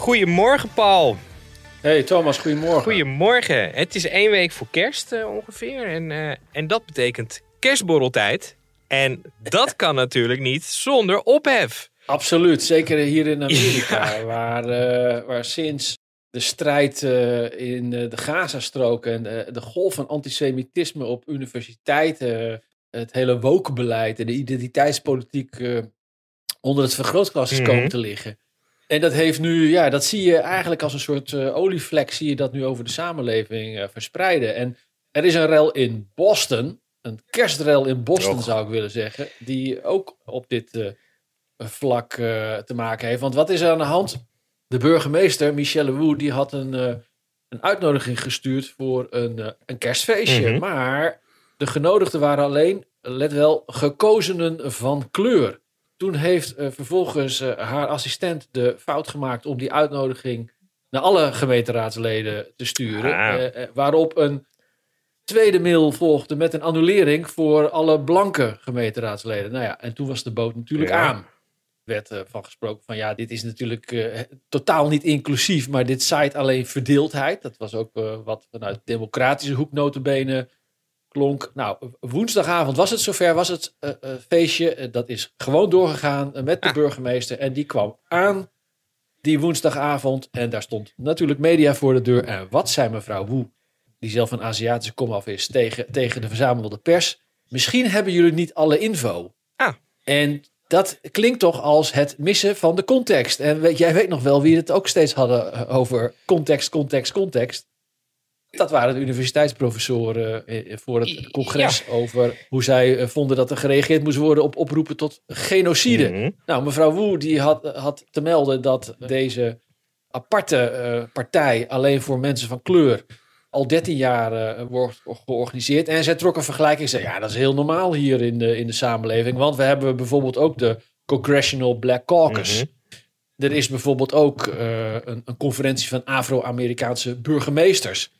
Goedemorgen, Paul. Hey Thomas, goedemorgen. Goedemorgen. Het is één week voor kerst eh, ongeveer. En, eh, en dat betekent kerstborreltijd. En dat kan natuurlijk niet zonder ophef. Absoluut, zeker hier in Amerika, waar, eh, waar sinds de strijd in de Gazastrook en de golf van antisemitisme op universiteiten, het hele wokenbeleid en de identiteitspolitiek onder het vergrootglas is Mhm. komen te liggen. En dat heeft nu, ja, dat zie je eigenlijk als een soort olievlek, zie je dat nu over de samenleving eh, verspreiden. En er is een rel in Boston, een kerstrel in Boston Och. zou ik willen zeggen, die ook op dit eh, vlak te maken heeft. Want wat is er aan de hand? De burgemeester, Michelle Wu, die had een, een uitnodiging gestuurd voor een, een kerstfeestje. Mhm. Maar de genodigden waren alleen, let wel, gekozenen van kleur. Toen heeft eh, vervolgens eh, haar assistent de fout gemaakt om die uitnodiging naar alle gemeenteraadsleden te sturen. Ah. Eh, waarop een tweede mail volgde met een annulering voor alle blanke gemeenteraadsleden. Nou ja, en toen was de boot natuurlijk Ja. aan. Werd van gesproken van ja, dit is natuurlijk totaal niet inclusief, maar dit zaait alleen verdeeldheid. Dat was ook wat vanuit democratische hoek notabene klonk. Nou, woensdagavond was het zover, was het eh, eh, feestje. Eh, dat is gewoon doorgegaan met de Ah. burgemeester. En die kwam aan die woensdagavond. En daar stond natuurlijk media voor de deur. En wat zei mevrouw Woe, die zelf een Aziatische komaf is, tegen, tegen de verzamelde pers? Misschien hebben jullie niet alle info. Ah. En dat klinkt toch als het missen van de context. En weet, jij weet nog wel wie het ook steeds hadden over context, context, context. Dat waren de universiteitsprofessoren eh, voor het congres over hoe zij eh, vonden dat er gereageerd moest worden op oproepen tot genocide. Mhm. Nou, mevrouw Wu die had, had te melden dat deze aparte eh, partij alleen voor mensen van kleur al 13 jaar eh, wordt georganiseerd. En zij trok een vergelijking. Zei, ja, dat is heel normaal hier in de, in de samenleving. Want we hebben bijvoorbeeld ook de Congressional Black Caucus. Mhm. Er is bijvoorbeeld ook eh, een, een conferentie van Afro-Amerikaanse burgemeesters.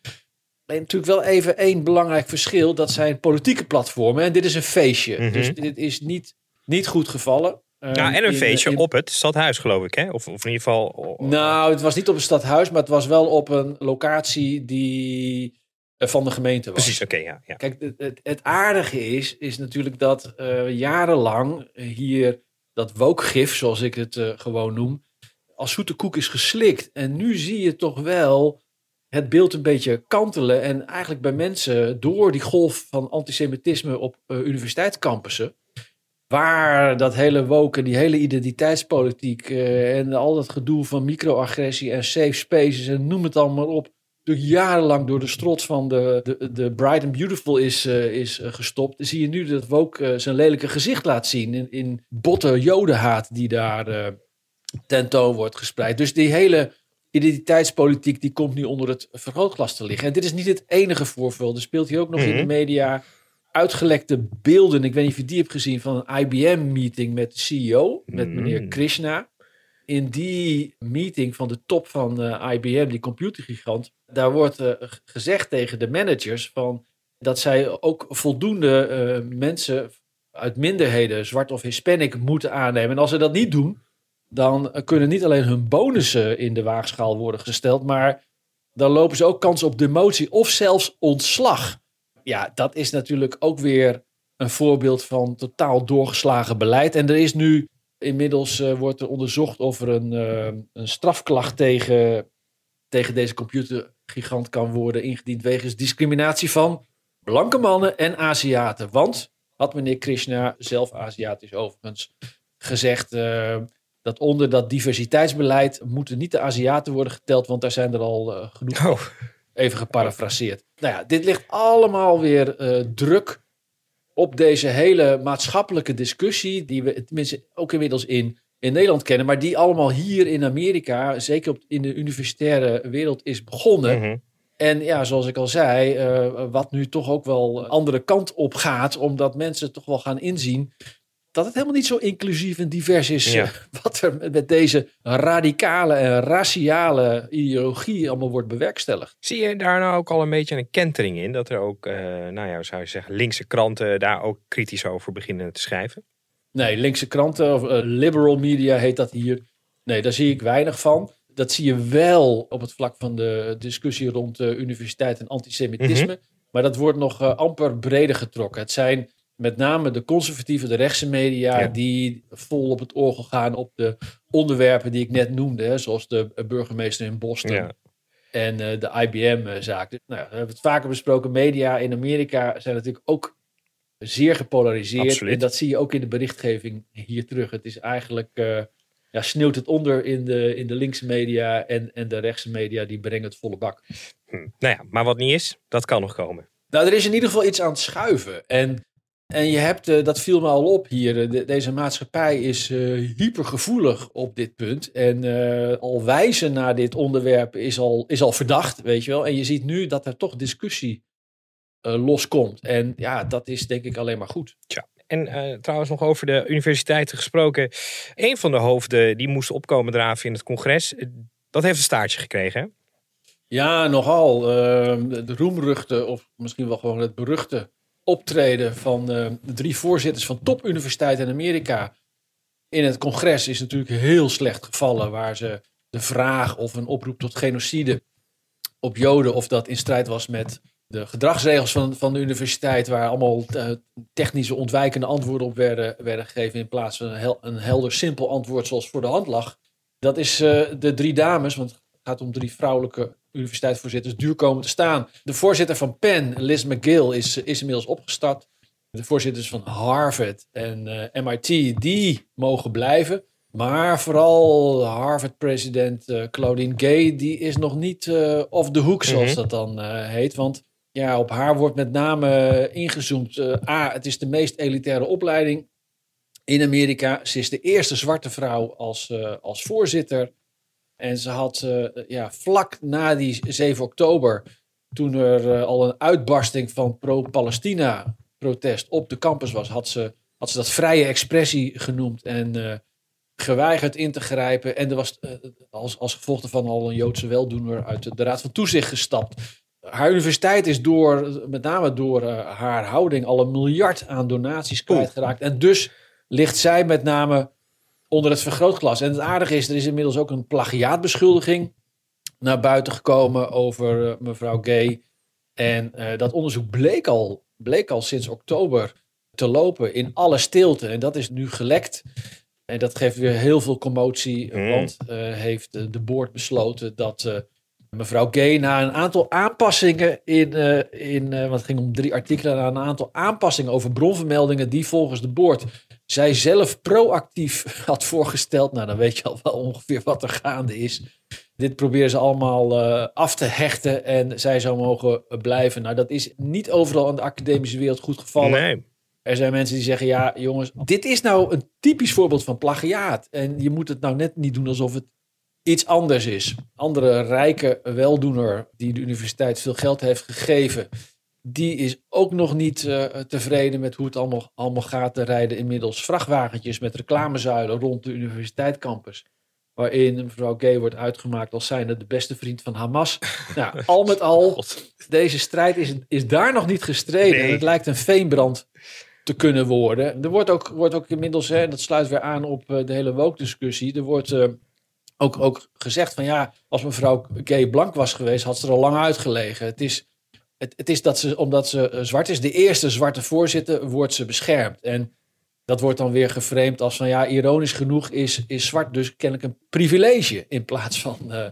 Alleen natuurlijk wel even één belangrijk verschil. Dat zijn politieke platformen. En dit is een feestje. Mhm. Dus dit is niet, niet goed gevallen. Ja, Ehm, en een in- feestje in- op het stadhuis, geloof ik. Hè? Of, of in ieder geval... Nou, het was niet op een stadhuis, maar het was wel op een locatie die eh, van de gemeente was. Precies, oké, ja. ja. Kijk, het, het, het aardige is, is natuurlijk dat eh, jarenlang hier dat wookgif, zoals ik het eh, gewoon noem, als zoete koek is geslikt. En nu zie je toch wel het beeld een beetje kantelen. En eigenlijk bij mensen door die golf van antisemitisme op eh, universiteitscampussen. Waar dat hele woken, die hele identiteitspolitiek eh, en al dat gedoe van microagressie en safe spaces en noem het allemaal op. Natuurlijk jarenlang door de strot van de, de, de Bright and Beautiful is, eh, is gestopt. Zie je nu dat woke zijn lelijke gezicht laat zien in, in botte jodenhaat die daar tentoon wordt gespreid. Dus die hele identiteitspolitiek die komt nu onder het vergrootglas te liggen. En dit is niet het enige voorval. Er speelt hier ook nog in de Mhm. media uitgelekte beelden. Ik weet niet of je die hebt gezien van een IBM-meeting met de CEO, met meneer Mm. Krishna. In die meeting van de top van eh, IBM, die computergigant, daar wordt eh, gezegd tegen de managers van dat zij ook voldoende eh, mensen uit minderheden, zwart of hispanic, moeten aannemen. En als ze dat niet doen, dan kunnen niet alleen hun bonussen in de waagschaal worden gesteld, maar dan lopen ze ook kans op demotie of zelfs ontslag. Ja, dat is natuurlijk ook weer een voorbeeld van totaal doorgeslagen beleid. En er is nu inmiddels eh, wordt er onderzocht of er een, eh, een strafklacht tegen, tegen deze computergigant kan worden ingediend wegens discriminatie van blanke mannen en Aziaten. Want, had meneer Krishna, zelf Aziatisch overigens, gezegd eh, dat onder dat diversiteitsbeleid moeten niet de Aziaten worden geteld, want daar zijn er al eh, genoeg Oh, Even geparafraseerd. Nou ja, dit ligt allemaal weer eh, druk op deze hele maatschappelijke discussie, die we tenminste ook inmiddels in in Nederland kennen, maar die allemaal hier in Amerika, zeker op, in de universitaire wereld, is begonnen. Mhm. En ja, zoals ik al zei, eh, wat nu toch ook wel andere kant op gaat, omdat mensen toch wel gaan inzien dat het helemaal niet zo inclusief en divers is. Ja. eh, wat er met deze radicale en raciale ideologie allemaal wordt bewerkstelligd. Zie je daar nou ook al een beetje een kentering in? Dat er ook, eh, nou ja, zou je zeggen, linkse kranten daar ook kritisch over beginnen te schrijven? Nee, linkse kranten, of eh, liberal media heet dat hier. Nee, daar zie ik weinig van. Dat zie je wel op het vlak van de discussie rond universiteit en antisemitisme. Maar dat wordt nog amper breder getrokken. Het zijn met name de conservatieve, de rechtse media, Ja. die vol op het orgel gaan op de onderwerpen die ik net noemde. Hè, zoals de eh, burgemeester in Boston Ja. en eh, de IBM-zaak. Nou, we hebben het vaker besproken. Media in Amerika zijn natuurlijk ook zeer gepolariseerd. Absoluut. En dat zie je ook in de berichtgeving hier terug. Het is eigenlijk, eh, ja, sneeuwt het onder in de, in de linkse media en, en de rechtse media, die brengen het volle bak. Hm. Nou ja, maar wat niet is, dat kan nog komen. Nou, er is in ieder geval iets aan het schuiven. En, en je hebt, eh, dat viel me al op hier, eh, de- deze maatschappij is eh, hypergevoelig op dit punt. En al wijzen naar dit onderwerp is al, is al verdacht, weet je wel. En je ziet nu dat er toch discussie loskomt. En ja, dat is denk ik alleen maar goed. En eh, trouwens nog over de universiteiten gesproken. Een van de hoofden die moest opkomen draven in het congres, dat heeft een staartje gekregen. hè? Ja, nogal. eh, de, de roemruchte, of misschien wel gewoon het beruchte optreden van eh, de drie voorzitters van topuniversiteiten in Amerika in het congres is natuurlijk heel slecht gevallen. Waar ze de vraag of een oproep tot genocide op Joden, of dat in strijd was met de gedragsregels van, van de universiteit, waar allemaal eh, technische ontwijkende antwoorden op werden, werden gegeven in plaats van een, hel- een helder, simpel antwoord zoals voor de hand lag. Dat is eh, de drie dames, want het gaat om drie vrouwelijke universiteitsvoorzitters, duur komen te staan. De voorzitter van Penn, Liz McGill, is, is inmiddels opgestart. De voorzitters van Harvard en eh, MIT, die mogen blijven. Maar vooral Harvard-president eh, Claudine Gay, die is nog niet eh off the hook, zoals Mhm. dat dan heet. Want ja, op haar wordt met name ingezoomd. A, het is de meest elitaire opleiding in Amerika. Ze is de eerste zwarte vrouw als, als voorzitter. En ze had eh, ja, vlak na die 7 oktober, toen er eh, al een uitbarsting van pro-Palestina protest op de campus was, had ze, had ze dat vrije expressie genoemd en eh, geweigerd in te grijpen. En er was als, als gevolg daarvan al een Joodse weldoener uit de, de Raad van Toezicht gestapt. Haar universiteit is door, met name door haar houding, al een miljard aan donaties kwijtgeraakt. En dus ligt zij met name onder het vergrootglas. En het aardige is, er is inmiddels ook een plagiaatbeschuldiging naar buiten gekomen over eh, mevrouw Gay. En eh, dat onderzoek bleek al, bleek al sinds oktober te lopen in alle stilte. En dat is nu gelekt. En dat geeft weer heel veel commotie. Mm. Want eh, heeft de board besloten dat mevrouw Gay na een aantal aanpassingen in, in wat het ging om drie artikelen, na een aantal aanpassingen over bronvermeldingen die volgens de board zij zelf proactief had voorgesteld. Nou, dan weet je al wel ongeveer wat er gaande is. Dit proberen ze allemaal eh, af te hechten en zij zou mogen blijven. Nou, dat is niet overal in de academische wereld goed gevallen. Nee. Er zijn mensen die zeggen, ja jongens, dit is nou een typisch voorbeeld van plagiaat. En je moet het nou net niet doen alsof het iets anders is. Andere rijke weldoener die de universiteit veel geld heeft gegeven, die is ook nog niet eh, tevreden met hoe het allemaal, allemaal gaat. Er rijden inmiddels vrachtwagentjes met reclamezuilen rond de universiteitscampus. Waarin mevrouw Gay wordt uitgemaakt als zijnde de beste vriend van Hamas. Nou, al met al, deze strijd is, is daar nog niet gestreden. Nee. En het lijkt een veenbrand te kunnen worden. Er wordt ook, wordt ook inmiddels, hè, en dat sluit weer aan op eh, de hele woke-discussie. Er wordt eh, ook, ook gezegd van ja, als mevrouw Gay blank was geweest, had ze er al lang uitgelegen. Het is, het, het is dat ze, omdat ze eh, zwart is, de eerste zwarte voorzitter, wordt ze beschermd. En dat wordt dan weer geframed als van ja, ironisch genoeg is, is zwart dus kennelijk een privilege. In plaats van eh,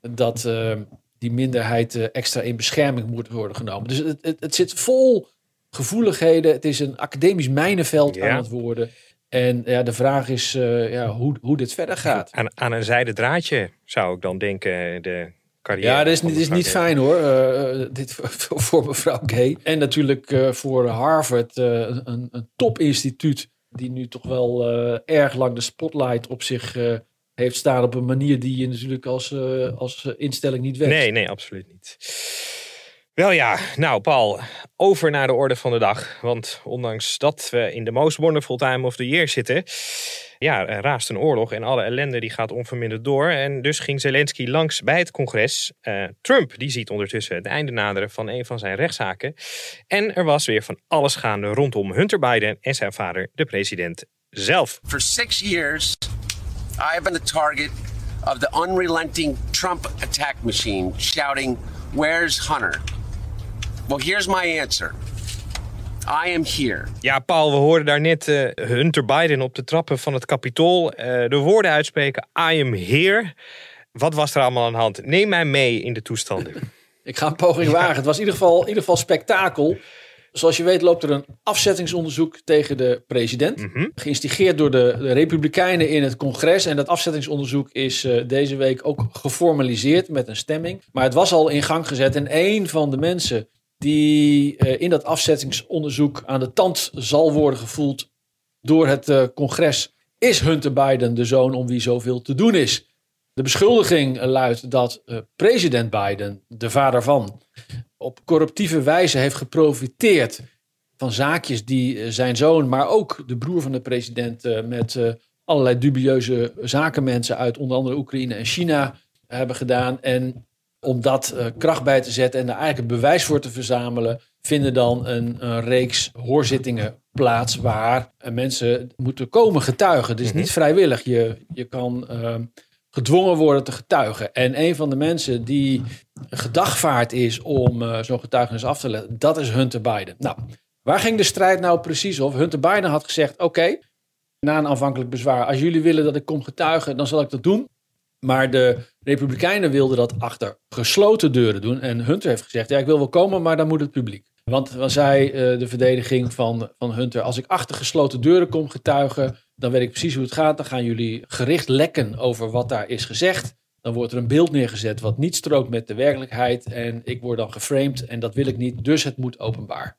dat eh, die minderheid extra in bescherming moet worden genomen. Dus het, het, het zit vol gevoeligheden. Het is een academisch mijnenveld Ja. aan het worden. En ja, de vraag is ja, hoe, hoe dit verder gaat. Aan, aan een zijden draadje zou ik dan denken, de carrière. Ja, dat is, dit is niet fijn hoor. eh, eh, dit voor, voor mevrouw Gay. En natuurlijk eh, voor Harvard, een, een topinstituut die nu toch wel erg lang de spotlight op zich heeft staan. Op een manier die je natuurlijk als, als instelling niet wenst. Nee, nee, absoluut niet. Wel ja, nou Paul, over naar de orde van de dag. Want ondanks dat we in de most wonderful time of the year zitten... ja, raast een oorlog en alle ellende die gaat onverminderd door. En dus ging Zelensky langs bij het congres. Eh, Trump die ziet ondertussen het einde naderen van een van zijn rechtszaken. En er was weer van alles gaande rondom Hunter Biden en zijn vader, de president zelf. For six years, I have been the target of the unrelenting Trump attack machine shouting, Where's Hunter? Well, here's my answer I am here. Ja, Paul, we hoorden daar net eh, Hunter Biden op de trappen van het Capitool eh, de woorden uitspreken: I am here. Wat was er allemaal aan de hand? Neem mij mee in de toestanden. Ik ga een poging wagen. Het was in ieder geval, in ieder geval spektakel. Zoals je weet loopt er een afzettingsonderzoek tegen de president. Geïnstigeerd door de, de Republikeinen in het congres. En dat afzettingsonderzoek is eh, deze week ook geformaliseerd met een stemming. Maar het was al in gang gezet. En een van de mensen die eh, in dat afzettingsonderzoek aan de tand zal worden gevoeld door het eh, congres is Hunter Biden, de zoon om wie zoveel te doen is. De beschuldiging luidt dat eh, president Biden, de vader van, op corruptieve wijze heeft geprofiteerd van zaakjes die eh, zijn zoon, maar ook de broer van de president eh, met eh, allerlei dubieuze zakenmensen uit onder andere Oekraïne en China hebben gedaan. En om dat eh, kracht bij te zetten en daar eigenlijk een bewijs voor te verzamelen, vinden dan een, een reeks hoorzittingen plaats waar eh, mensen moeten komen getuigen. Het is niet vrijwillig. Je, je kan ehm, gedwongen worden te getuigen. En een van de mensen die gedagvaard is om eh, zo'n getuigenis af te leggen, dat is Hunter Biden. Nou, waar ging de strijd nou precies over? Hunter Biden had gezegd, oké, na een aanvankelijk bezwaar, als jullie willen dat ik kom getuigen, dan zal ik dat doen. Maar de Republikeinen wilden dat achter gesloten deuren doen. En Hunter heeft gezegd, ja, ik wil wel komen, maar dan moet het publiek. Want dan zei eh, de verdediging van, van Hunter, als ik achter gesloten deuren kom getuigen, dan weet ik precies hoe het gaat. Dan gaan jullie gericht lekken over wat daar is gezegd. Dan wordt er een beeld neergezet wat niet strookt met de werkelijkheid. En ik word dan geframed en dat wil ik niet, dus het moet openbaar.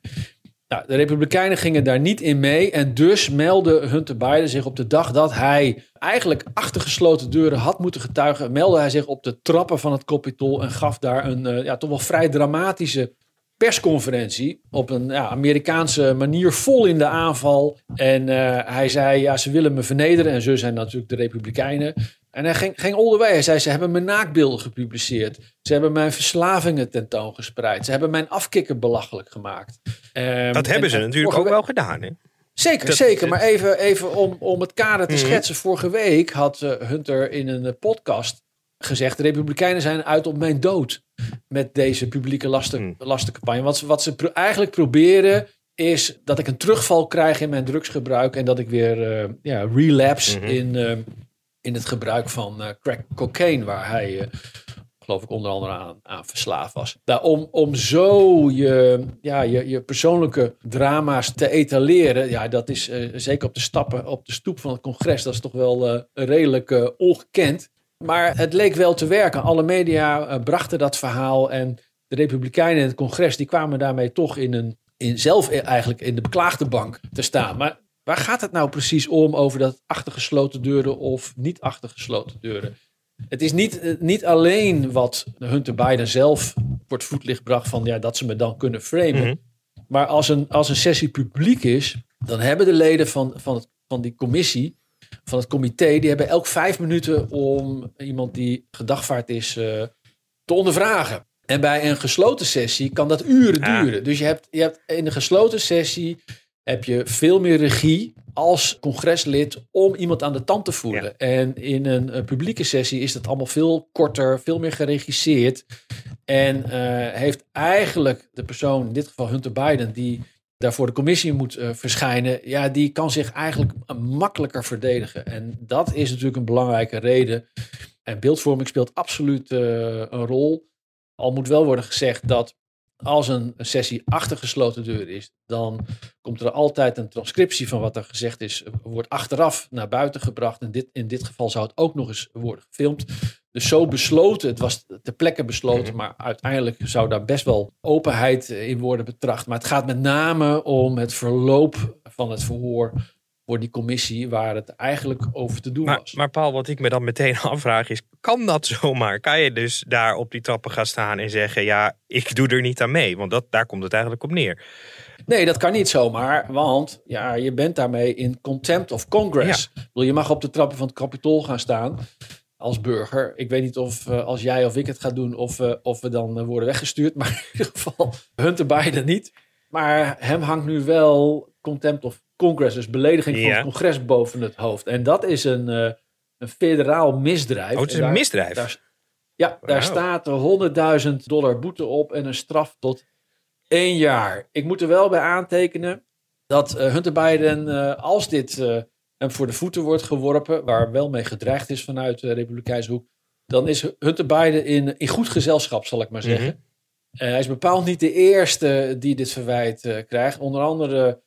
Nou, de Republikeinen gingen daar niet in mee. En dus meldde Hunter Biden zich op de dag dat hij eigenlijk achter gesloten deuren had moeten getuigen. Meldde hij zich op de trappen van het Capitol en gaf daar een eh, ja, toch wel vrij dramatische persconferentie. Op een ja, Amerikaanse manier vol in de aanval. En eh, hij zei, ja, ze willen me vernederen. En zo zijn natuurlijk de Republikeinen. En hij ging, ging all the way. Hij zei, ze hebben mijn naakbeelden gepubliceerd. Ze hebben mijn verslavingen tentoongespreid. Ze hebben mijn afkikker belachelijk gemaakt. Ehm, Dat hebben en- ze en natuurlijk ook wel gedaan. Hè? Zeker, Dat- zeker. Maar even, even om, om het kader te Mhm. schetsen. Vorige week had eh, Hunter in een eh, podcast gezegd... de Republikeinen zijn uit op mijn dood met deze publieke lasten, Mhm. lastencampagne. Wat ze, wat ze pro- eigenlijk proberen is dat ik een terugval krijg in mijn drugsgebruik... en dat ik weer eh, ja, relapse Mhm. in, eh, in het gebruik van eh, crack cocaine... waar hij... eh, geloof ik, onder andere aan, verslaafd was. Nou, om, om zo je, ja, je, je persoonlijke drama's te etaleren, ja, dat is eh, zeker op de stappen op de stoep van het congres, dat is toch wel redelijk ongekend. Maar het leek wel te werken. Alle media brachten dat verhaal en de Republikeinen in het congres, die kwamen daarmee toch in een, in zelf eigenlijk in de beklaagde bank te staan. Maar waar gaat het nou precies om over dat achtergesloten deuren of niet achtergesloten deuren? Het is niet, eh, niet alleen wat Hunter Biden zelf voor het voetlicht bracht van ja, dat ze me dan kunnen framen. Mhm. Maar als een, als een sessie publiek is, dan hebben de leden van, van, het, van die commissie, van het comité, die hebben elk vijf minuten om iemand die gedagvaard is eh, te ondervragen. En bij een gesloten sessie kan dat uren Ah. duren. Dus je hebt, je hebt in een gesloten sessie heb je veel meer regie als congreslid om iemand aan de tand te voelen. En in een, eh, publieke sessie is dat allemaal veel korter, veel meer geregisseerd. En eh, heeft eigenlijk de persoon, in dit geval Hunter Biden, die daar voor de commissie moet eh, verschijnen, ja, die kan zich eigenlijk makkelijker verdedigen. En dat is natuurlijk een belangrijke reden. En beeldvorming speelt absoluut een rol. Al moet wel worden gezegd dat als een sessie achter gesloten deur is, dan komt er altijd een transcriptie van wat er gezegd is, wordt achteraf naar buiten gebracht. En dit, in dit geval zou het ook nog eens worden gefilmd. Dus zo besloten, het was ter plekke besloten, maar uiteindelijk zou daar best wel openheid in worden betracht. Maar het gaat met name om het verloop van het verhoor voor die commissie waar het eigenlijk over te doen Maar, was. maar Paul, wat ik me dan meteen afvraag is, kan dat zomaar? Kan je dus daar op die trappen gaan staan en zeggen, ja, ik doe er niet aan mee? Want dat, daar komt het eigenlijk op neer. Nee, dat kan niet zomaar, want ja, je bent daarmee in contempt of Congress. Bedoel, Je mag op de trappen van het Capitool gaan staan als burger. Ik weet niet of eh, als jij of ik het gaat doen, of, eh, of we dan eh, worden weggestuurd. Maar in ieder geval Hunter Biden niet. Maar hem hangt nu wel contempt of Congress, dus belediging van het congres boven het hoofd. En dat is een, eh, een federaal misdrijf. Oh, het is En een daar- misdrijf? daar- ja, daar staat er 100.000 dollar boete op en een straf tot één jaar. Ik moet er wel bij aantekenen dat eh, Hunter Biden, eh, als dit eh, hem voor de voeten wordt geworpen, waar wel mee gedreigd is vanuit de Republikeinse hoek, dan is Hunter Biden in, in goed gezelschap, zal ik maar zeggen. Eh, hij is bepaald niet de eerste die dit verwijt krijgt. Onder andere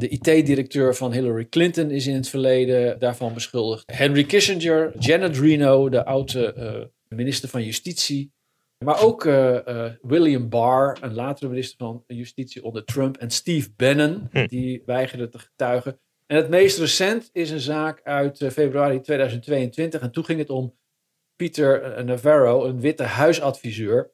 de IT-directeur van Hillary Clinton is in het verleden daarvan beschuldigd. Henry Kissinger, Janet Reno, de oude eh, minister van Justitie. Maar ook eh, eh, William Barr, een latere minister van Justitie onder Trump. En Steve Bannon, Hm. die weigerde te getuigen. En het meest recent is een zaak uit februari 2022. En toen ging het om Peter Navarro, een witte huisadviseur.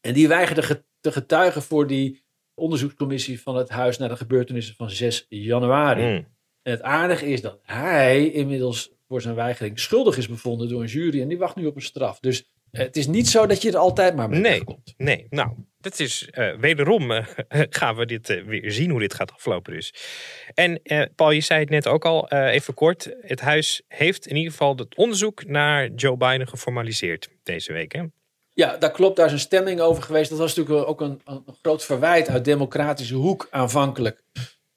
En die weigerde ge- te getuigen voor die onderzoekscommissie van het huis naar de gebeurtenissen van 6 januari. Hmm. En het aardige is dat hij inmiddels voor zijn weigering schuldig is bevonden door een jury. En die wacht nu op een straf. Dus eh, het is niet zo dat je er altijd maar mee Nee. wegkomt. Nee, nou, dat is eh, wederom eh, gaan we dit weer zien hoe dit gaat aflopen dus. En Paul, je zei het net ook al, even kort. Het huis heeft in ieder geval het onderzoek naar Joe Biden geformaliseerd deze week. Hè? Ja, dat klopt. Daar is een stemming over geweest. Dat was natuurlijk ook een, een groot verwijt uit democratische hoek aanvankelijk.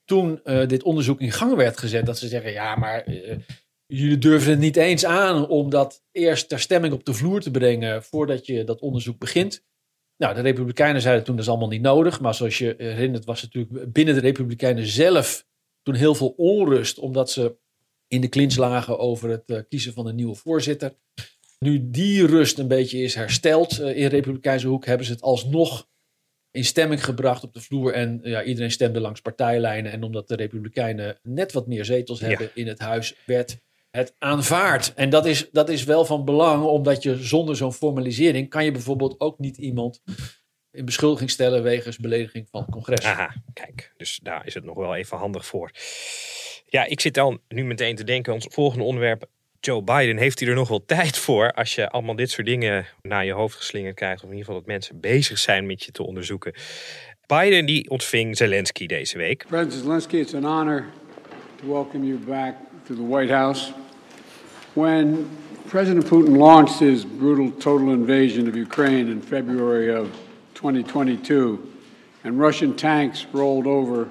Toen eh, dit onderzoek in gang werd gezet. Dat ze zeggen, ja, maar eh, jullie durven het niet eens aan om dat eerst ter stemming op de vloer te brengen voordat je dat onderzoek begint. Nou, de Republikeinen zeiden toen dat is allemaal niet nodig. Maar zoals je herinnert was het natuurlijk binnen de Republikeinen zelf toen heel veel onrust. Omdat ze in de clinch lagen over het eh, kiezen van een nieuwe voorzitter. Nu die rust een beetje is hersteld eh, in Republikeinse hoek, hebben ze het alsnog in stemming gebracht op de vloer. En ja, iedereen stemde langs partijlijnen. En omdat de Republikeinen net wat meer zetels Ja. hebben in het huis, werd het aanvaard. En dat is, dat is wel van belang, omdat je zonder zo'n formalisering kan je bijvoorbeeld ook niet iemand in beschuldiging stellen wegens belediging van het congres. Aha, kijk, dus daar is het nog wel even handig voor. Ja, ik zit dan nu meteen te denken, ons volgende onderwerp. Joe Biden, heeft hij er nog wel tijd voor als je allemaal dit soort dingen naar je hoofd geslingerd krijgt? Of in ieder geval dat mensen bezig zijn met je te onderzoeken. Biden die ontving Zelensky deze week. President Zelensky, it's an honor to welcome you back to the White House. When President Putin launched his brutal total invasion of Ukraine in February of 2022, and Russian tanks rolled over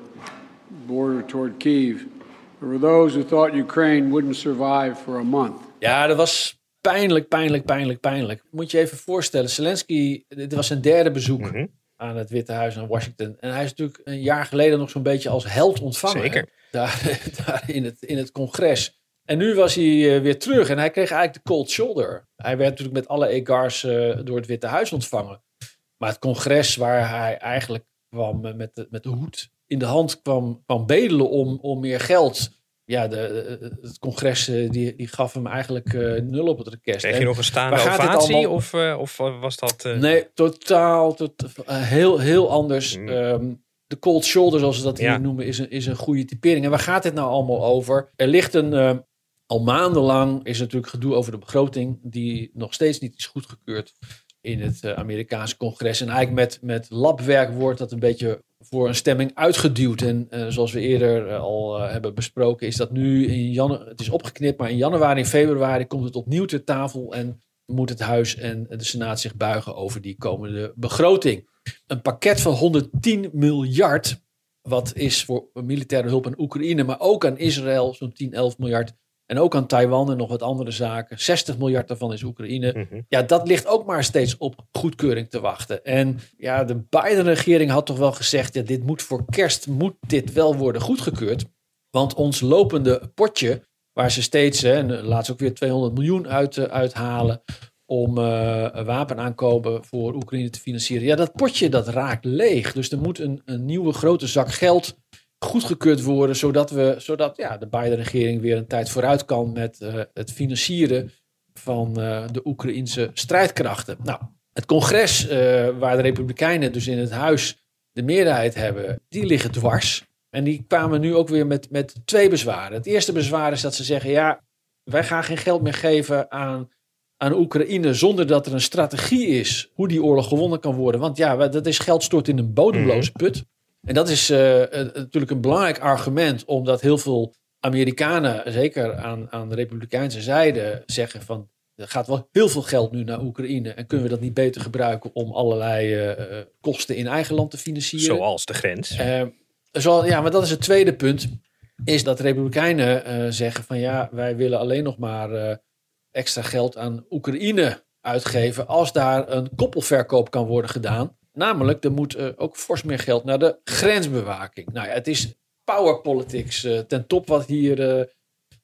border toward Kiev, there were those who thought Ukraine wouldn't survive for a month. Ja, dat was pijnlijk, pijnlijk, pijnlijk, pijnlijk. Moet je even voorstellen, Zelensky, dit was zijn derde bezoek Mhm. aan het Witte Huis aan Washington. En hij is natuurlijk een jaar geleden nog zo'n beetje als held ontvangen. Zeker. Daar, daar in, het, in het congres. En nu was hij eh, weer terug en hij kreeg eigenlijk de cold shoulder. Hij werd natuurlijk met alle egars eh, door het Witte Huis ontvangen. Maar het congres waar hij eigenlijk kwam eh, met de, met de hoed in de hand kwam, kwam bedelen om, om meer geld. Ja, de, de- het congres eh, die, die gaf hem eigenlijk eh, nul op het request. Kreeg En- je nog een staande ovatie? allemaal- Of, eh, of eh, was dat... eh, Nee, totaal, tot, eh, heel, heel anders. Mm. Ehm, de cold shoulder, zoals ze dat hier Ja. noemen, is een, is een goede typering. En waar gaat dit nou allemaal over? Er ligt een, eh, al maandenlang is natuurlijk gedoe over de begroting, die nog steeds niet is goedgekeurd in het eh, Amerikaanse congres. En eigenlijk met, met labwerk wordt dat een beetje voor een stemming uitgeduwd. En eh, zoals we eerder eh, al hebben besproken, is dat nu in januari, het is opgeknipt, maar in januari februari komt het opnieuw ter tafel en moet het Huis en de Senaat zich buigen over die komende begroting. Een pakket van 110 miljard, wat is voor militaire hulp aan Oekraïne, maar ook aan Israël, zo'n 10, 11 miljard. En ook aan Taiwan en nog wat andere zaken. 60 miljard daarvan is Oekraïne. mhm. Ja, dat ligt ook maar steeds op goedkeuring te wachten. En ja, de Biden-regering had toch wel gezegd: ja, dit moet voor kerst moet dit wel worden goedgekeurd. Want ons lopende potje, waar ze steeds, hè, en laatst ook weer 200 miljoen uit, eh, uithalen om eh wapenaankopen voor Oekraïne te financieren. Ja, dat potje dat raakt leeg. Dus er moet een, een nieuwe grote zak geld goedgekeurd worden, zodat, we, zodat ja, de Biden-regering weer een tijd vooruit kan met uh, het financieren van uh, de Oekraïnse strijdkrachten. Nou, het congres, uh, waar de Republikeinen dus in het huis de meerderheid hebben, die liggen dwars. En die kwamen nu ook weer met, met twee bezwaren. Het eerste bezwaar is dat ze zeggen: ja, wij gaan geen geld meer geven aan, aan Oekraïne zonder dat er een strategie is hoe die oorlog gewonnen kan worden. Want ja, dat is geld stort in een bodemloze put. En dat is uh, natuurlijk een belangrijk argument, omdat heel veel Amerikanen, zeker aan, aan de Republikeinse zijde, zeggen van er gaat wel heel veel geld nu naar Oekraïne. En kunnen we dat niet beter gebruiken om allerlei uh, kosten in eigen land te financieren? Zoals de grens. Uh, zo, ja, maar dat is het tweede punt. Is dat Republikeinen zeggen van ja, wij willen alleen nog maar extra geld aan Oekraïne uitgeven. als daar een koppelverkoop kan worden gedaan. Namelijk, er moet uh, ook fors meer geld naar de grensbewaking. Nou ja, het is power politics uh, ten top wat hier uh,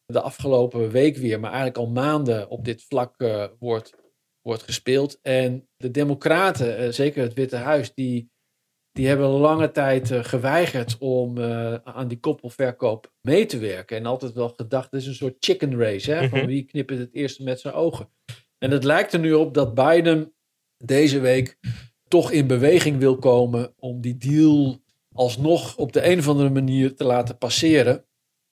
de afgelopen week weer, maar eigenlijk al maanden op dit vlak wordt, wordt gespeeld. En de Democraten, zeker het Witte Huis, die, die hebben lange tijd geweigerd om aan die koppelverkoop mee te werken. En altijd wel gedacht, het is een soort chicken race, hè, van Mhm. wie knippert het eerste met zijn ogen. En het lijkt er nu op dat Biden deze week toch in beweging wil komen om die deal alsnog op de een of andere manier te laten passeren.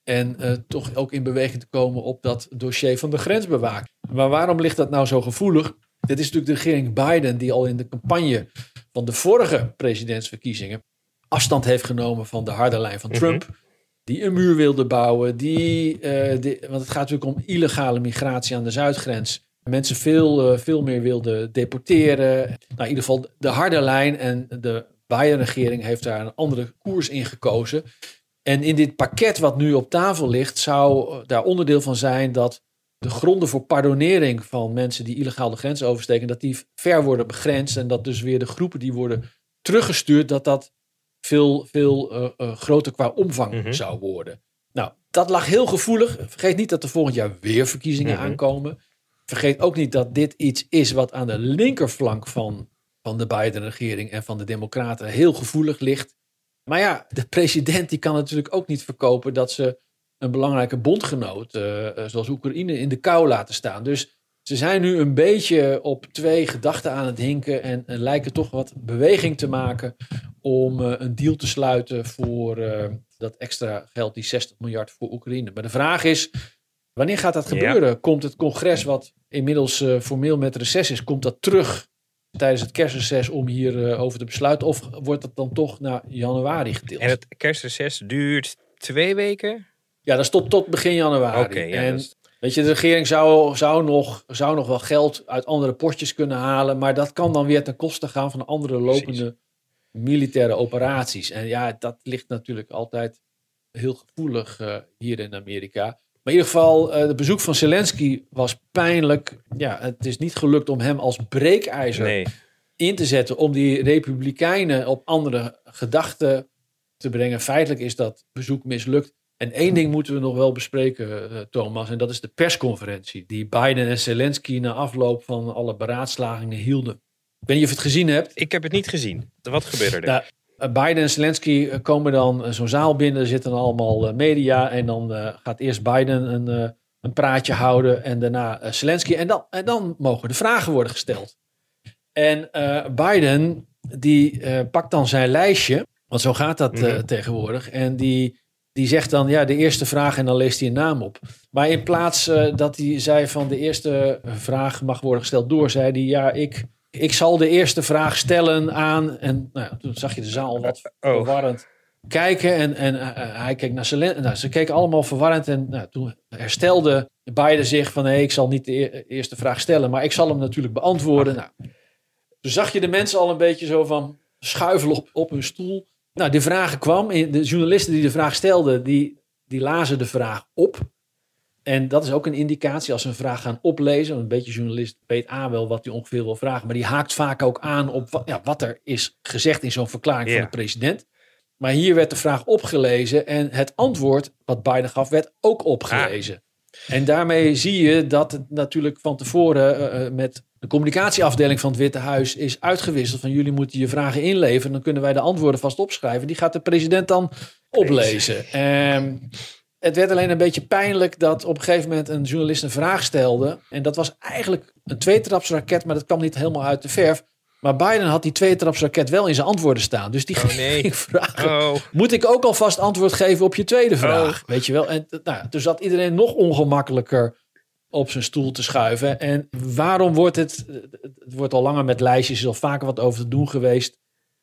En uh, toch ook in beweging te komen op dat dossier van de grensbewaking. Maar waarom ligt dat nou zo gevoelig? Dit is natuurlijk de regering Biden die al in de campagne van de vorige presidentsverkiezingen afstand heeft genomen van de harde lijn van Trump. Mm -hmm. Die een muur wilde bouwen. Die, uh, die, want het gaat natuurlijk om illegale migratie aan de zuidgrens mensen veel, uh, veel meer wilden deporteren. Nou, in ieder geval de harde lijn. En de Biden-regering heeft daar een andere koers in gekozen. En in dit pakket wat nu op tafel ligt, zou daar onderdeel van zijn dat de gronden voor pardonering van mensen die illegaal de grens oversteken, dat die ver worden begrensd. En dat dus weer de groepen die worden teruggestuurd, dat dat veel, veel uh, uh, groter qua omvang mm -hmm. zou worden. Nou, dat lag heel gevoelig. Vergeet niet dat er volgend jaar weer verkiezingen mm -hmm. aankomen. Vergeet ook niet dat dit iets is wat aan de linkerflank van, van de Biden-regering en van de Democraten heel gevoelig ligt. Maar ja, de president die kan natuurlijk ook niet verkopen dat ze een belangrijke bondgenoot, uh, zoals Oekraïne, in de kou laten staan. Dus ze zijn nu een beetje op twee gedachten aan het hinken en, en lijken toch wat beweging te maken om uh, een deal te sluiten voor dat extra geld, die 60 miljard voor Oekraïne. Maar de vraag is, Wanneer gaat dat gebeuren? Ja. Komt het congres, wat inmiddels uh, formeel met reces is, komt dat terug tijdens het kerstreces om hierover uh, over te besluiten? Of wordt dat dan toch naar januari gedeeld? En het kerstreces duurt twee weken? Ja, dat is tot, tot begin januari. Okay, ja, en weet je, de regering zou, zou, nog, zou nog wel geld uit andere potjes kunnen halen, maar dat kan dan weer ten koste gaan van andere lopende Precies. militaire operaties. En ja, dat ligt natuurlijk altijd heel gevoelig uh, hier in Amerika. Maar in ieder geval, het uh, bezoek van Zelensky was pijnlijk. Ja, het is niet gelukt om hem als breekijzer nee. in te zetten. Om die republikeinen op andere gedachten te brengen. Feitelijk is dat bezoek mislukt. En één ding moeten we nog wel bespreken, uh, Thomas. En dat is de persconferentie die Biden en Zelensky na afloop van alle beraadslagingen hielden. Ik weet niet of je het gezien hebt. Ik heb het niet gezien. Wat gebeurde er? Nou, Biden en Zelensky komen dan zo'n zaal binnen. Er zitten allemaal media. En dan gaat eerst Biden een, een praatje houden. En daarna Zelensky. En dan, en dan mogen de vragen worden gesteld. En Biden die pakt dan zijn lijstje. Want zo gaat dat mm-hmm. tegenwoordig. En die, die zegt dan ja, de eerste vraag. En dan leest hij een naam op. Maar in plaats dat hij zei van de eerste vraag mag worden gesteld door. Zei hij ja, ik... Ik zal de eerste vraag stellen aan. En nou ja, toen zag je de zaal wat oh. verwarrend kijken. En, en uh, hij keek naar Zelensky. Nou, ze keken allemaal verwarrend. En nou, toen herstelde Biden zich van... Hey, ik zal niet de e eerste vraag stellen, maar ik zal hem natuurlijk beantwoorden. Nou, toen zag je de mensen al een beetje zo van schuifelen op, op hun stoel. Nou, de vraag kwam. De journalisten die de vraag stelden, die, die lazen de vraag op. En dat is ook een indicatie als ze een vraag gaan oplezen. Een beetje journalist weet aan wel wat hij ongeveer wil vragen. Maar die haakt vaak ook aan op wat, ja, wat er is gezegd in zo'n verklaring Yeah. van de president. Maar hier werd de vraag opgelezen. En het antwoord wat Biden gaf werd ook opgelezen. En daarmee zie je dat het natuurlijk van tevoren uh, met de communicatieafdeling van het Witte Huis is uitgewisseld. Van jullie moeten je vragen inleveren. Dan kunnen wij de antwoorden vast opschrijven. Die gaat de president dan oplezen. Um, het werd alleen een beetje pijnlijk dat op een gegeven moment een journalist een vraag stelde. En dat was eigenlijk een tweetrapsraket, maar dat kwam niet helemaal uit de verf. Maar Biden had die tweetrapsraket wel in zijn antwoorden staan. Dus die oh, nee. ging vragen, Oh. moet ik ook alvast antwoord geven op je tweede vraag? Oh. Weet je wel? En nou, toen zat iedereen nog ongemakkelijker op zijn stoel te schuiven. En waarom wordt het... Het wordt al langer met lijstjes, er is al vaker wat over te doen geweest.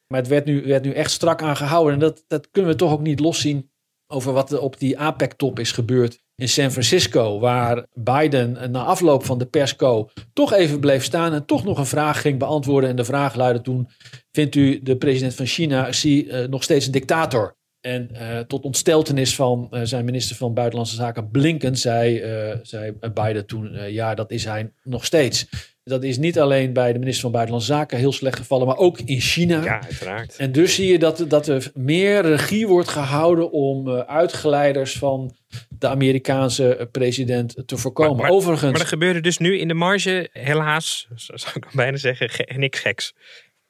Maar het werd nu, werd nu echt strak aangehouden. En dat, dat kunnen we toch ook niet loszien over wat er op die APEC-top is gebeurd in San Francisco. Waar Biden na afloop van de persco toch even bleef staan en toch nog een vraag ging beantwoorden. En de vraag luidde toen, vindt u de president van China uh, nog steeds een dictator? En uh, tot ontsteltenis van zijn minister van Buitenlandse Zaken Blinken zei, zei Biden toen, ja dat is hij nog steeds. Dat is niet alleen bij de minister van Buitenlandse Zaken heel slecht gevallen, maar ook in China. Ja, uiteraard. En dus zie je dat, dat er meer regie wordt gehouden om uh, uitgeleiders van de Amerikaanse president te voorkomen. Maar, maar, Overigens. Maar er gebeurde dus nu in de marge, helaas, zou ik bijna zeggen, ge niks geks.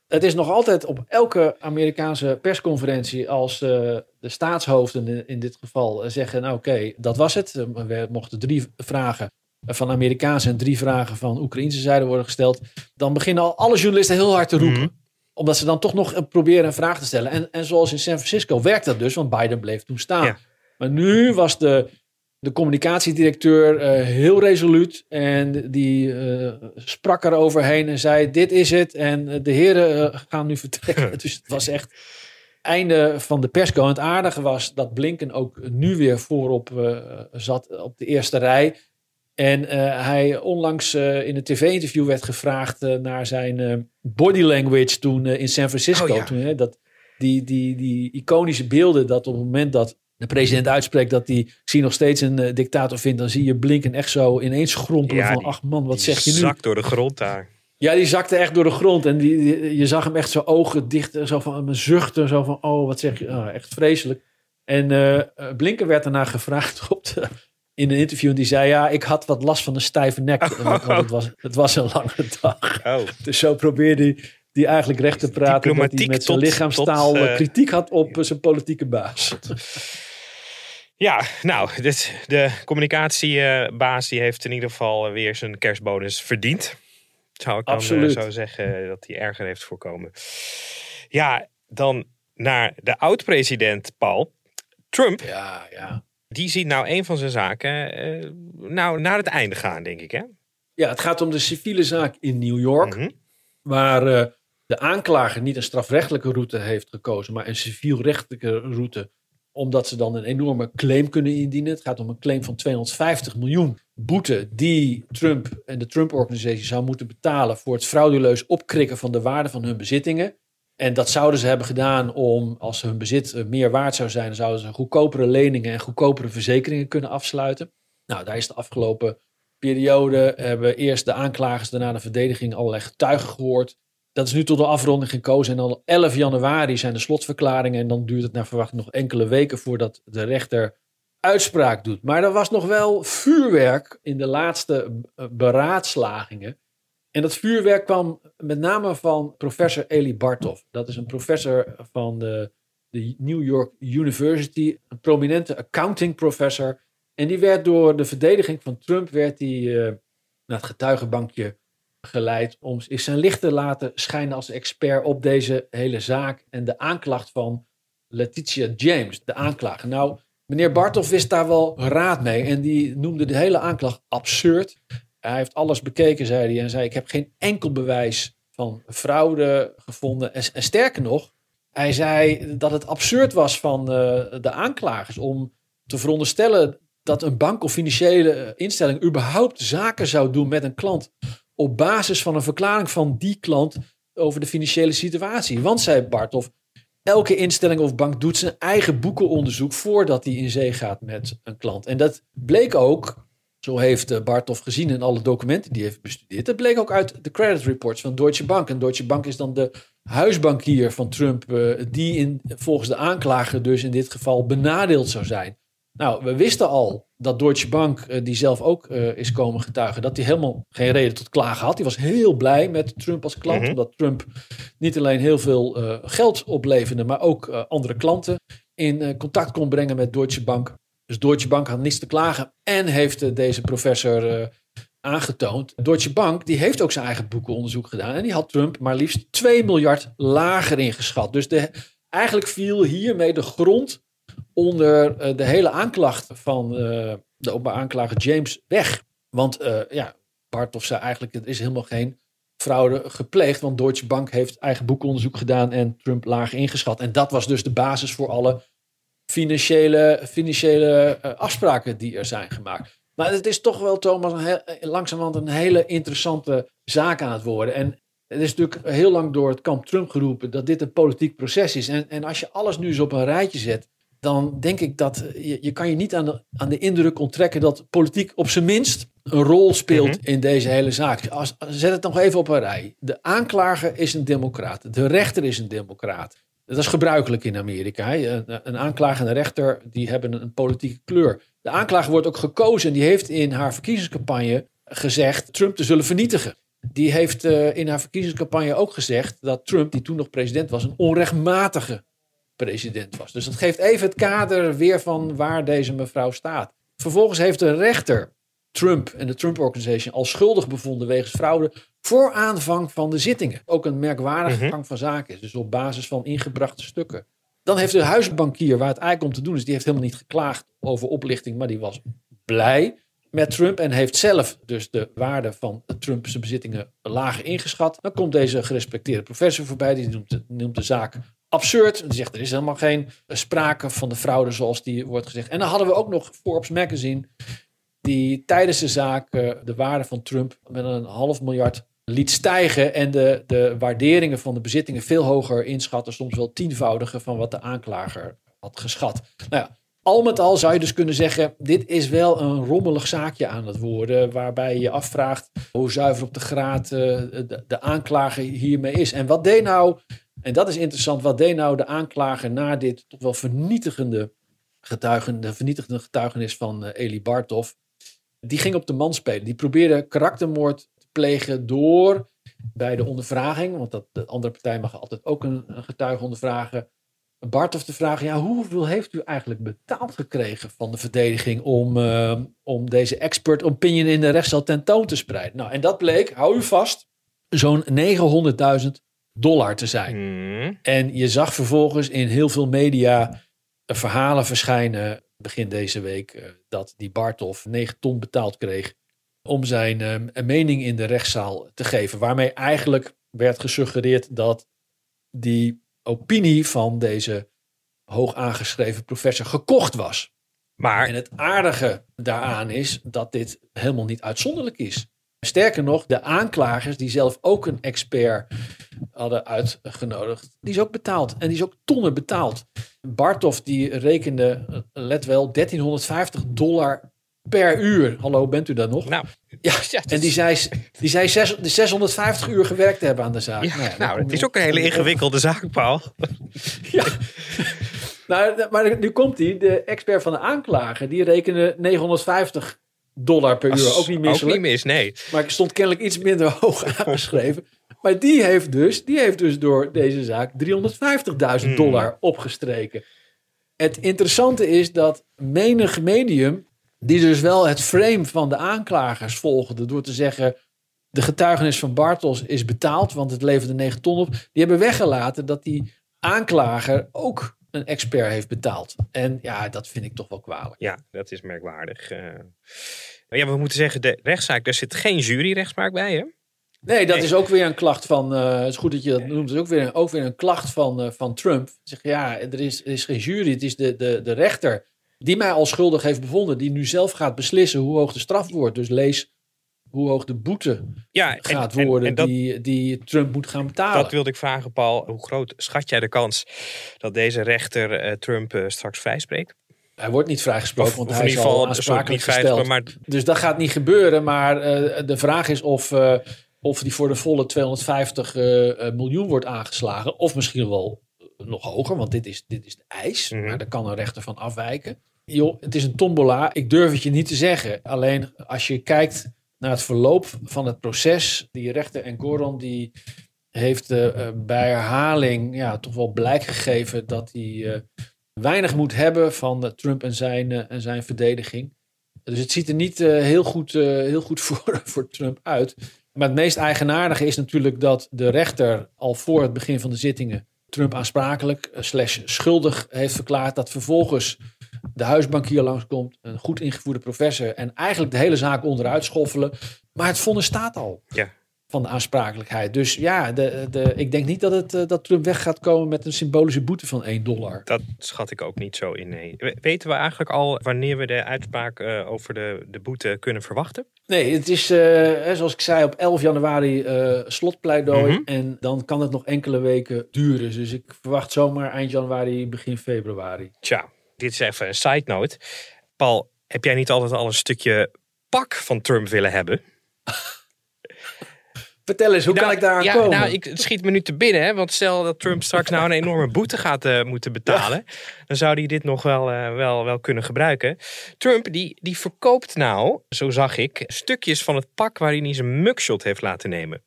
Het is nog altijd op elke Amerikaanse persconferentie als uh, de staatshoofden in, in, dit geval zeggen, nou oké, okay, dat was het. We mochten drie vragen van Amerikaanse en drie vragen van Oekraïnse zijde worden gesteld, dan beginnen al alle journalisten heel hard te roepen. Mhm. Omdat ze dan toch nog proberen een vraag te stellen. En, en zoals in San Francisco werkt dat dus, want Biden bleef toen staan. Ja. Maar nu was de, de communicatiedirecteur uh, heel resoluut en die uh, sprak er overheen en zei: Dit is het. En de heren uh, gaan nu vertrekken. dus het was echt einde van de persco. En het aardige was dat Blinken ook nu weer voorop zat op de eerste rij. En uh, hij onlangs uh, in een tv-interview werd gevraagd uh, naar zijn body language toen in San Francisco. Oh, ja. toen, hè, dat, die, die, die iconische beelden dat op het moment dat de president uitspreekt dat hij zie nog steeds een dictator vindt, dan zie je Blinken echt zo ineens schrompelen Ja, van die- ach man, wat zeg je nu? zak door de grond daar. Ja, die zakte echt door de grond. En die, die- je zag hem echt zo ogen dicht, zo van een zuchten, zo van oh, wat zeg je? Ah, echt vreselijk. En eh, eh, Blinken werd daarna gevraagd op de, in een interview. En die zei, ja, ik had wat last van een stijve nek. Want het was, het was een lange dag. Oh. Dus zo probeerde hij die eigenlijk recht te praten. Dat hij met zijn tot- lichaamstaal tot, eh, eh, kritiek had op zijn politieke baas. Ja, nou, dit, de communicatiebaas die heeft in ieder geval weer zijn kerstbonus verdiend. Zou ik dan Absoluut. eh, zo zeggen dat hij erger heeft voorkomen. Ja, dan naar de oud-president Paul. Trump, Ja, ja. Die ziet nou een van zijn zaken eh, nou, naar het einde gaan, denk ik. Hè? Ja, het gaat om de civiele zaak in New York. Mhm. waar eh, de aanklager niet een strafrechtelijke route heeft gekozen, maar een civielrechtelijke route, omdat ze dan een enorme claim kunnen indienen. Het gaat om een claim van 250 miljoen boete die Trump en de Trump-organisatie zou moeten betalen voor het frauduleus opkrikken van de waarde van hun bezittingen. En dat zouden ze hebben gedaan om, als hun bezit eh, meer waard zou zijn, dan zouden ze goedkopere leningen en goedkopere verzekeringen kunnen afsluiten. Nou, daar is de afgelopen periode hebben eerst de aanklagers, daarna de verdediging allerlei getuigen gehoord. Dat is nu tot de afronding gekozen en al 11 januari zijn de slotverklaringen en dan duurt het naar verwachting nog enkele weken voordat de rechter uitspraak doet. Maar er was nog wel vuurwerk in de laatste eh, beraadslagingen. En dat vuurwerk kwam met name van professor Eli Bartov. Dat is een professor van de, de New York University, een prominente accounting professor. En die werd door de verdediging van Trump werd die, eh, naar het getuigenbankje geleid om zijn licht te laten schijnen als expert op deze hele zaak en de aanklacht van Letitia James, de aanklager. Nou, meneer Bartov wist daar wel raad mee en die noemde de hele aanklacht absurd. Hij heeft alles bekeken, zei hij, en zei: Ik heb geen enkel bewijs van fraude gevonden. En, sterker nog, hij zei dat het absurd was van eh, de aanklagers om te veronderstellen dat een bank of financiële eh, instelling überhaupt zaken zou doen met een klant op basis van een verklaring van die klant over de financiële situatie. Want, zei Bartov, elke instelling of bank doet zijn eigen boekenonderzoek voordat hij in zee gaat met een klant. En dat bleek ook, zo heeft eh, Bartov gezien in alle documenten die hij heeft bestudeerd, dat bleek ook uit de credit reports van Deutsche Bank. En Deutsche Bank is dan de huisbankier van Trump, eh, die in, volgens de aanklager dus in dit geval benadeeld zou zijn. Nou, we wisten al dat Deutsche Bank, eh, die zelf ook is komen getuigen, dat hij helemaal geen reden tot klagen had. Die was heel blij met Trump als klant, Mhm. omdat Trump niet alleen heel veel geld opleverde, maar ook andere klanten in contact kon brengen met Deutsche Bank. Dus Deutsche Bank had niets te klagen en heeft eh, deze professor eh, aangetoond. Deutsche Bank die heeft ook zijn eigen boekenonderzoek gedaan en die had Trump maar liefst 2 miljard lager ingeschat. Dus de, eigenlijk viel hiermee de grond onder eh, de hele aanklacht van de openbaar aanklager James weg. Want eh ja, Bartov zei eigenlijk, er is helemaal geen fraude gepleegd. Want Deutsche Bank heeft eigen boekonderzoek gedaan en Trump laag ingeschat. En dat was dus de basis voor alle financiële, financiële eh, afspraken die er zijn gemaakt. Maar het is toch wel, Thomas, een heel, eh, langzamerhand een hele interessante zaak aan het worden. En het is natuurlijk heel lang door het kamp Trump geroepen dat dit een politiek proces is. En, en als je alles nu eens op een rijtje zet, dan denk ik dat eh, je, je kan je niet aan de, aan de indruk onttrekken dat politiek op zijn minst een rol speelt in deze hele zaak. Als, zet het nog even op een rij. De aanklager is een democraat. De rechter is een democraat. Dat is gebruikelijk in Amerika. Een, aanklager en een rechter die hebben een, een politieke kleur. De aanklager wordt ook gekozen en die heeft in haar verkiezingscampagne gezegd Trump te zullen vernietigen. Die heeft eh, in haar verkiezingscampagne ook gezegd dat Trump, die toen nog president was, een onrechtmatige president was. Dus dat geeft even het kader weer van waar deze mevrouw staat. Vervolgens heeft de rechter Trump en de Trump Organization al schuldig bevonden wegens fraude voor aanvang van de zittingen. Ook een merkwaardige gang van zaken is, dus op basis van ingebrachte stukken. Dan heeft de huisbankier, waar het eigenlijk om te doen is, die heeft helemaal niet geklaagd over oplichting, maar die was blij met Trump en heeft zelf dus de waarde van Trump's bezittingen lager ingeschat. Dan komt deze gerespecteerde professor voorbij, die noemt de, noemt de zaak absurd. Die zegt er is helemaal geen sprake van de fraude zoals die wordt gezegd. En dan hadden we ook nog Forbes Magazine, die tijdens de zaak eh, de waarde van Trump met een half miljard liet stijgen en de, de waarderingen van de bezittingen veel hoger inschatten, soms wel tienvoudige van wat de aanklager had geschat. Nou ja, al met al zou je dus kunnen zeggen, dit is wel een rommelig zaakje aan het worden, waarbij je je afvraagt hoe zuiver op de graad eh, de, de aanklager hiermee is. En wat deed nou, en dat is interessant, wat deed nou de aanklager na dit toch wel vernietigende getuigen, de vernietigende getuigenis van eh, Eli Bartov? Die ging op de man spelen. Die probeerde karaktermoord te plegen door bij de ondervraging, want dat, de andere partij mag altijd ook een, een getuige ondervragen, Bartov te vragen, ja, hoeveel heeft u eigenlijk betaald gekregen van de verdediging om, eh, om deze expert opinion in de rechtszaal tentoon te spreiden? Nou, en dat bleek, hou u vast, zo'n 900.000 dollar te zijn. Hmm. En je zag vervolgens in heel veel media eh, verhalen verschijnen begin deze week eh, dat die Bartov 9 ton betaald kreeg om zijn eh, mening in de rechtszaal te geven. Waarmee eigenlijk werd gesuggereerd dat die opinie van deze hoog aangeschreven professor gekocht was. Maar En het aardige daaraan is dat dit helemaal niet uitzonderlijk is. Sterker nog, de aanklagers die zelf ook een expert hadden uitgenodigd, die is ook betaald. En die is ook tonnen betaald. Bartov die rekende, let wel, 1350 dollar per uur. Hallo, bent u daar nog? nou, Ja, ja, dat en die is- zei, die zei zes- de 650 uur gewerkt te hebben aan de zaak. ja, Nou ja, nou, kom het is ook een hele ingewikkelde zaak, Paul. Ja. nou, maar nu komt hij. De expert van de aanklager, die rekende 950 dollar per uur. Ook niet Ook misselijk. niet mis, nee. Maar ik stond kennelijk iets minder hoog aangeschreven. Maar die heeft dus, die heeft dus door deze zaak 350.000 dollar opgestreken. Het interessante is dat menig medium, die dus wel het frame van de aanklagers volgde, door te zeggen: de getuigenis van Bartels is betaald, want het leverde 9 ton op. Die hebben weggelaten dat die aanklager ook een expert heeft betaald. En ja, dat vind ik toch wel kwalijk. Ja, dat is merkwaardig. eh. maar ja, we moeten zeggen, de rechtszaak, daar zit geen juryrechtspraak bij, hè? Nee, dat Nee. is ook weer een klacht van. eh het is goed dat je dat noemt. Het is ook weer, ook weer een klacht van, eh, van Trump. Zeg ja, er is, er is geen jury. Het is de, de, de rechter die mij al schuldig heeft bevonden. Die nu zelf gaat beslissen hoe hoog de straf wordt. Dus lees hoe hoog de boete Ja, gaat en, en- worden en dat, die, die Trump moet gaan betalen. dat wilde ik vragen, Paul. Hoe groot schat jij de kans dat deze rechter eh, Trump straks vrijspreekt? Hij wordt niet vrijgesproken, Of, want of hij in is ieder al aansprakelijk niet gesteld. maar Dus dat gaat niet gebeuren. Maar de vraag is of, of die voor de volle 250 eh, eh, miljoen wordt aangeslagen. Of misschien wel eh, nog hoger, want dit is, dit is de eis. Mhm. Maar daar kan een rechter van afwijken. joh, het is een tombola. Ik durf het je niet te zeggen. Alleen als je kijkt naar het verloop van het proces, die rechter en Goron die heeft uh, bij herhaling ja, toch wel blijk gegeven dat hij uh, weinig moet hebben van Trump en zijn, en zijn verdediging. Dus het ziet er niet heel goed, heel goed voor, voor Trump uit. Maar het meest eigenaardige is natuurlijk dat de rechter al voor het begin van de zittingen Trump aansprakelijk slash schuldig heeft verklaard. Dat vervolgens de huisbankier langskomt, een goed ingevoerde professor en eigenlijk de hele zaak onderuit schoffelen. Maar het vonnis staat al. Ja van de aansprakelijkheid. Dus ja, de, de, ik denk niet dat, het, uh, dat Trump weg gaat komen met een symbolische boete van 1 dollar. Dat schat ik ook niet zo in. Nee. Weten we eigenlijk al wanneer we de uitspraak uh, over de, de boete kunnen verwachten? Nee, het is uh, zoals ik zei op 11 januari slotpleidooi. Mm -hmm. En dan kan het nog enkele weken duren. Dus ik verwacht zomaar eind januari, begin februari. Tja, dit is even een side note. Paul, heb jij niet altijd al een stukje pak van Trump willen hebben? Vertel eens, hoe nou, kan ik daar aan ja, komen? Nou, ik, het schiet me nu te binnen. Hè, want stel dat Trump straks nou een enorme boete gaat uh, moeten betalen. Ja. Dan zou hij dit nog wel, uh, wel, wel kunnen gebruiken. Trump die, die verkoopt nou, zo zag ik, stukjes van het pak waarin hij zijn mugshot heeft laten nemen.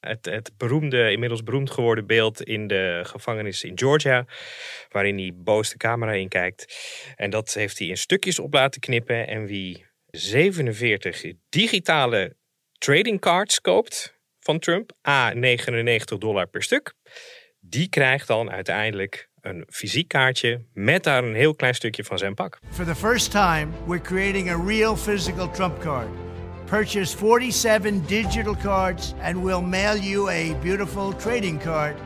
Het, het beroemde, inmiddels beroemd geworden beeld in de gevangenis in Georgia. Waarin hij boos de camera in kijkt. En dat heeft hij in stukjes op laten knippen. En wie 47 digitale trading cards koopt van Trump, a 99 dollar per stuk, die krijgt dan uiteindelijk een fysiek kaartje met daar een heel klein stukje van zijn pak. For the first time, we're creating a real physical Trump card. Purchase 47 digital cards and we'll mail you a beautiful trading card.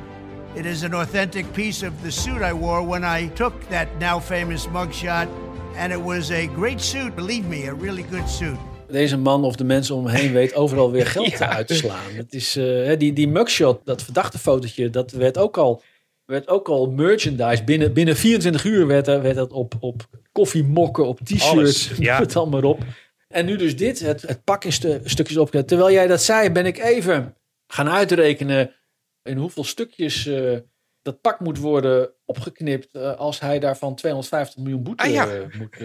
It is an authentic piece of the suit I wore when I took that now famous mugshot. And it was a great suit, believe me, a really good suit deze man of de mensen om hem heen weet overal weer geld ja. uit te slaan. Het is, uh, die, die mugshot, dat verdachte fotootje, dat werd ook al, werd ook al merchandise. Binnen, binnen 24 uur werd, werd dat op, op koffiemokken, op t-shirts, ja. het allemaal op. En nu dus dit, het, het pak in stu stukjes op. Terwijl jij dat zei, ben ik even gaan uitrekenen in hoeveel stukjes uh, dat pak moet worden opgeknipt uh, als hij daarvan 250 miljoen boete ah, ja. moet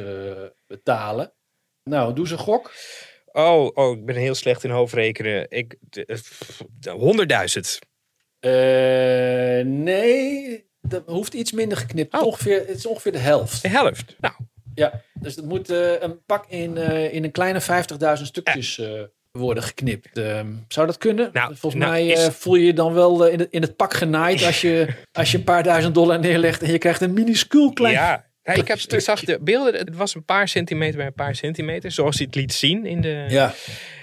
betalen. Nou, doe ze een gok. Oh, oh, ik ben heel slecht in hoofdrekenen. Ik, 100.000. Uh, nee, dat hoeft iets minder geknipt. Oh. Ongeveer, het is ongeveer de helft. De helft. Nou. Ja, dus het moet uh, een pak in, uh, in een kleine 50.000 stukjes worden geknipt. zou dat kunnen? Nou, Volgens nou, mij is... voel je je dan wel in het, in het pak genaaid als je, als je een paar duizend dollar neerlegt en je krijgt een minuscuul klein ja. Ja, ik, heb, ik zag de beelden, het was een paar centimeter bij een paar centimeter, zoals hij het liet zien. In de, ja,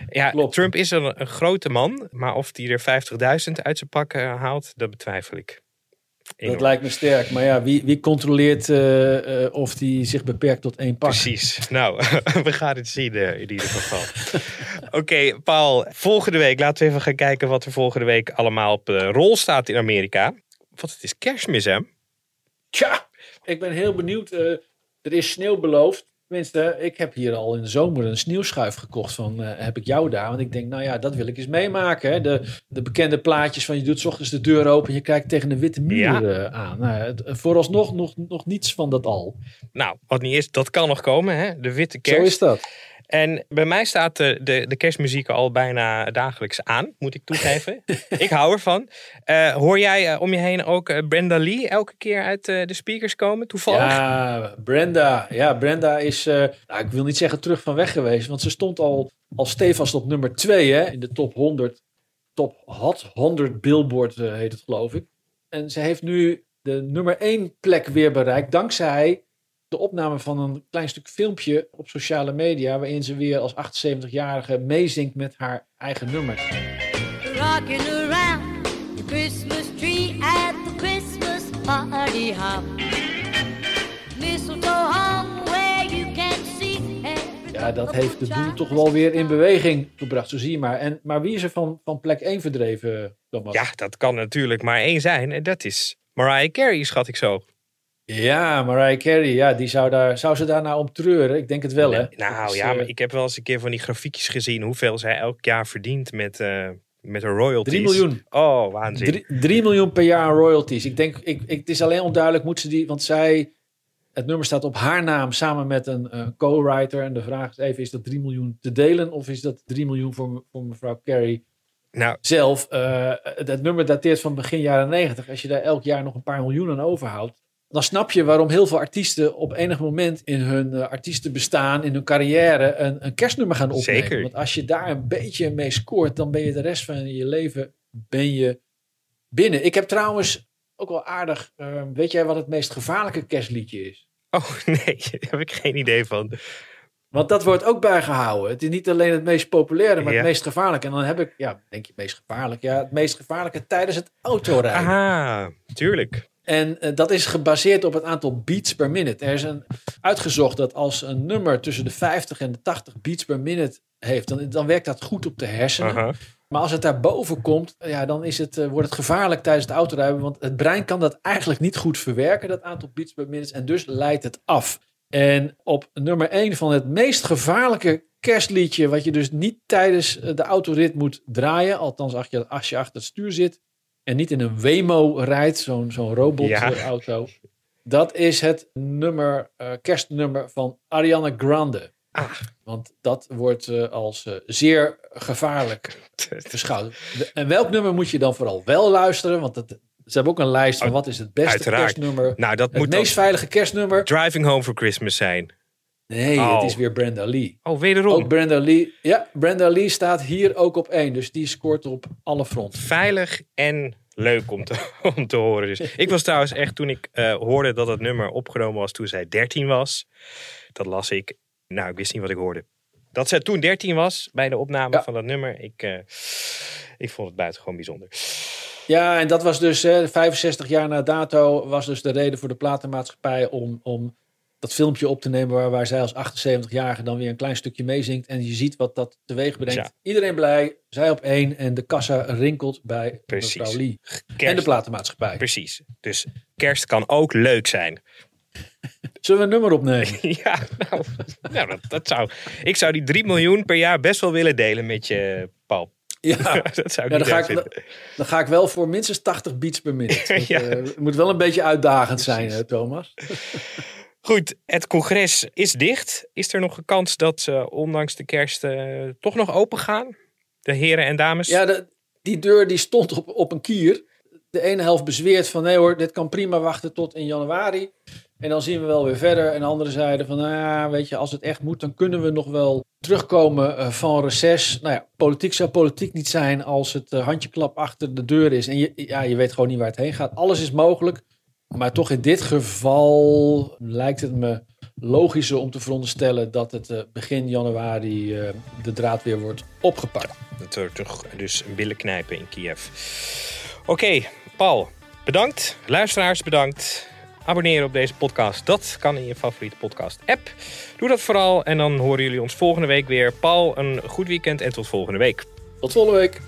ja klopt. Trump is een, een grote man, maar of hij er 50.000 uit zijn pak uh, haalt, dat betwijfel ik. Enorm. Dat lijkt me sterk, maar ja, wie, wie controleert uh, uh, of hij zich beperkt tot één pak? Precies, nou, we gaan het zien in ieder geval. Oké, okay, Paul, volgende week, laten we even gaan kijken wat er volgende week allemaal op de rol staat in Amerika. Want het is kerstmis, hè? Tja! Ik ben heel benieuwd. Uh, er is sneeuw beloofd. Tenminste, ik heb hier al in de zomer een sneeuwschuif gekocht. Van uh, heb ik jou daar? Want ik denk, nou ja, dat wil ik eens meemaken. Hè? De, de bekende plaatjes van je doet s ochtends de deur open en je kijkt tegen de witte muur ja. uh, aan. Nou, vooralsnog nog, nog niets van dat al. Nou, wat niet is, dat kan nog komen. Hè? De witte kerst. Zo is dat. En bij mij staat de, de, de kerstmuziek al bijna dagelijks aan, moet ik toegeven. ik hou ervan. Uh, hoor jij uh, om je heen ook uh, Brenda Lee elke keer uit de speakers komen, toevallig? Ja, Brenda. Ja, Brenda is, nou, ik wil niet zeggen terug van weg geweest, want ze stond al, al stevast op nummer 2 hè, in de top 100. Top Hot 100 Billboard heet het geloof ik. En ze heeft nu de nummer 1 plek weer bereikt, dankzij de opname van een klein stuk filmpje op sociale media. waarin ze weer als 78-jarige meezingt met haar eigen nummer. Rocking around the Christmas tree at the Christmas party hop. Mistletoe hung where you can see. Ja, dat heeft de boel toch wel weer in beweging gebracht, zo zie je maar. En, maar wie is er van, van plek 1 verdreven, Thomas? Ja, dat kan natuurlijk maar één zijn. En dat is Mariah Carey, schat ik zo. Ja, Mariah Carey, ja, die zou, daar, zou ze daar nou om treuren? Ik denk het wel, hè? Nou is, ja, uh, maar ik heb wel eens een keer van die grafiekjes gezien hoeveel zij elk jaar verdient met, uh, met haar royalties. 3 miljoen. Oh, waanzin. 3, miljoen per jaar aan royalties. Ik denk, ik, ik, het is alleen onduidelijk, moet ze die, want zij Het nummer staat op haar naam samen met een eh, co-writer. En de vraag is even, is dat 3 miljoen te delen of is dat 3 miljoen voor, voor mevrouw Carey Nou, zelf? Eh, dat nummer dateert van begin jaren 90. Als je daar elk jaar nog een paar miljoen aan overhoudt, dan snap je waarom heel veel artiesten op enig moment in hun eh, artiestenbestaan, in hun carrière, een, een kerstnummer gaan opnemen. Zeker. Want als je daar een beetje mee scoort, dan ben je de rest van je leven ben je binnen. Ik heb trouwens ook wel aardig, eh, weet jij wat het meest gevaarlijke kerstliedje is? oh nee, daar heb ik geen idee van. Want dat wordt ook bijgehouden. Het is niet alleen het meest populaire, maar Ja. het meest gevaarlijke. En dan heb ik, ja, denk je meest gevaarlijk? Ja, het meest gevaarlijke tijdens het autorijden. Aha, tuurlijk. En eh, dat is gebaseerd op het aantal beats per minute. Er is een, uitgezocht dat als een nummer tussen de 50 en de 80 beats per minute heeft, dan, dan werkt dat goed op de hersenen. Maar als het daarboven komt, ja, dan is het, eh, wordt het gevaarlijk tijdens het autorijden. Want het brein kan dat eigenlijk niet goed verwerken, dat aantal beats per minute. En dus leidt het af. En op nummer 1 van het meest gevaarlijke kerstliedje, wat je dus niet tijdens eh, de autorit moet draaien. Althans, als je, als je achter het stuur zit en niet in een Wemo rijdt, zo'n zo'n Ja. robotauto. Dat is het nummer, eh, kerstnummer van Ariana Grande. Ah. Want dat wordt eh, als eh, zeer gevaarlijk beschouwd. En welk nummer moet je dan vooral wel luisteren? Want het, ze hebben ook een lijst van wat is het beste Uiteraard. kerstnummer. Nou, dat Het moet meest veilige kerstnummer. Driving Home for Christmas zijn. Nee, Oh. het is weer Brenda Lee. Oh, wederom. Ook Brenda Lee. Ja, Brenda Lee staat hier ook op één. Dus die scoort op alle fronten. Veilig en leuk om te, om te horen. Dus ik was trouwens echt, toen ik eh, hoorde dat het nummer opgenomen was toen zij 13 was. Dat las ik. Nou, ik wist niet wat ik hoorde. Dat zij toen 13 was bij de opname Ja. van dat nummer. Ik, eh, ik vond het buitengewoon bijzonder. Ja, en dat was dus hè, 65 jaar na dato was dus de reden voor de platenmaatschappij om, om dat filmpje op te nemen waar, waar zij als 78-jarige dan weer een klein stukje meezingt. En je ziet wat dat teweeg brengt. Ja. Iedereen blij, zij op één en de kassa rinkelt bij Precies. mevrouw Lee. En de platenmaatschappij. Precies. Dus kerst kan ook leuk zijn. Zullen we een nummer opnemen? Ja, nou, nou dat, dat zou. Ik zou die 3 miljoen per jaar best wel willen delen met je, Paul. Ja, dat zou ik Ja, dan, ga ik, dan, dan ga ik wel voor minstens 80 beats per. Dat, Ja. eh, het moet wel een beetje uitdagend zijn, hè, Thomas. Goed, het congres is dicht. Is er nog een kans dat ze ondanks de kerst eh, toch nog open gaan? De heren en dames? Ja, de, die deur die stond op, op een kier. De ene helft bezweert van nee hoor, dit kan prima wachten tot in januari. En dan zien we wel weer verder. En de andere zeiden van, nou ja, weet je, als het echt moet, dan kunnen we nog wel terugkomen eh, van reces. Nou ja, politiek zou politiek niet zijn als het eh, handjeklap achter de deur is. En je, ja, je weet gewoon niet waar het heen gaat. Alles is mogelijk. Maar toch in dit geval lijkt het me logischer om te veronderstellen dat het eh, begin januari eh, de draad weer wordt opgepakt. Dat er toch dus een billen knijpen in Kiev. Oké, Paul, bedankt. Luisteraars, bedankt. Abonneren op deze podcast. Dat kan in je favoriete podcast-app. Doe dat vooral en dan horen jullie ons volgende week weer. Paul, een goed weekend en tot volgende week. Tot volgende week.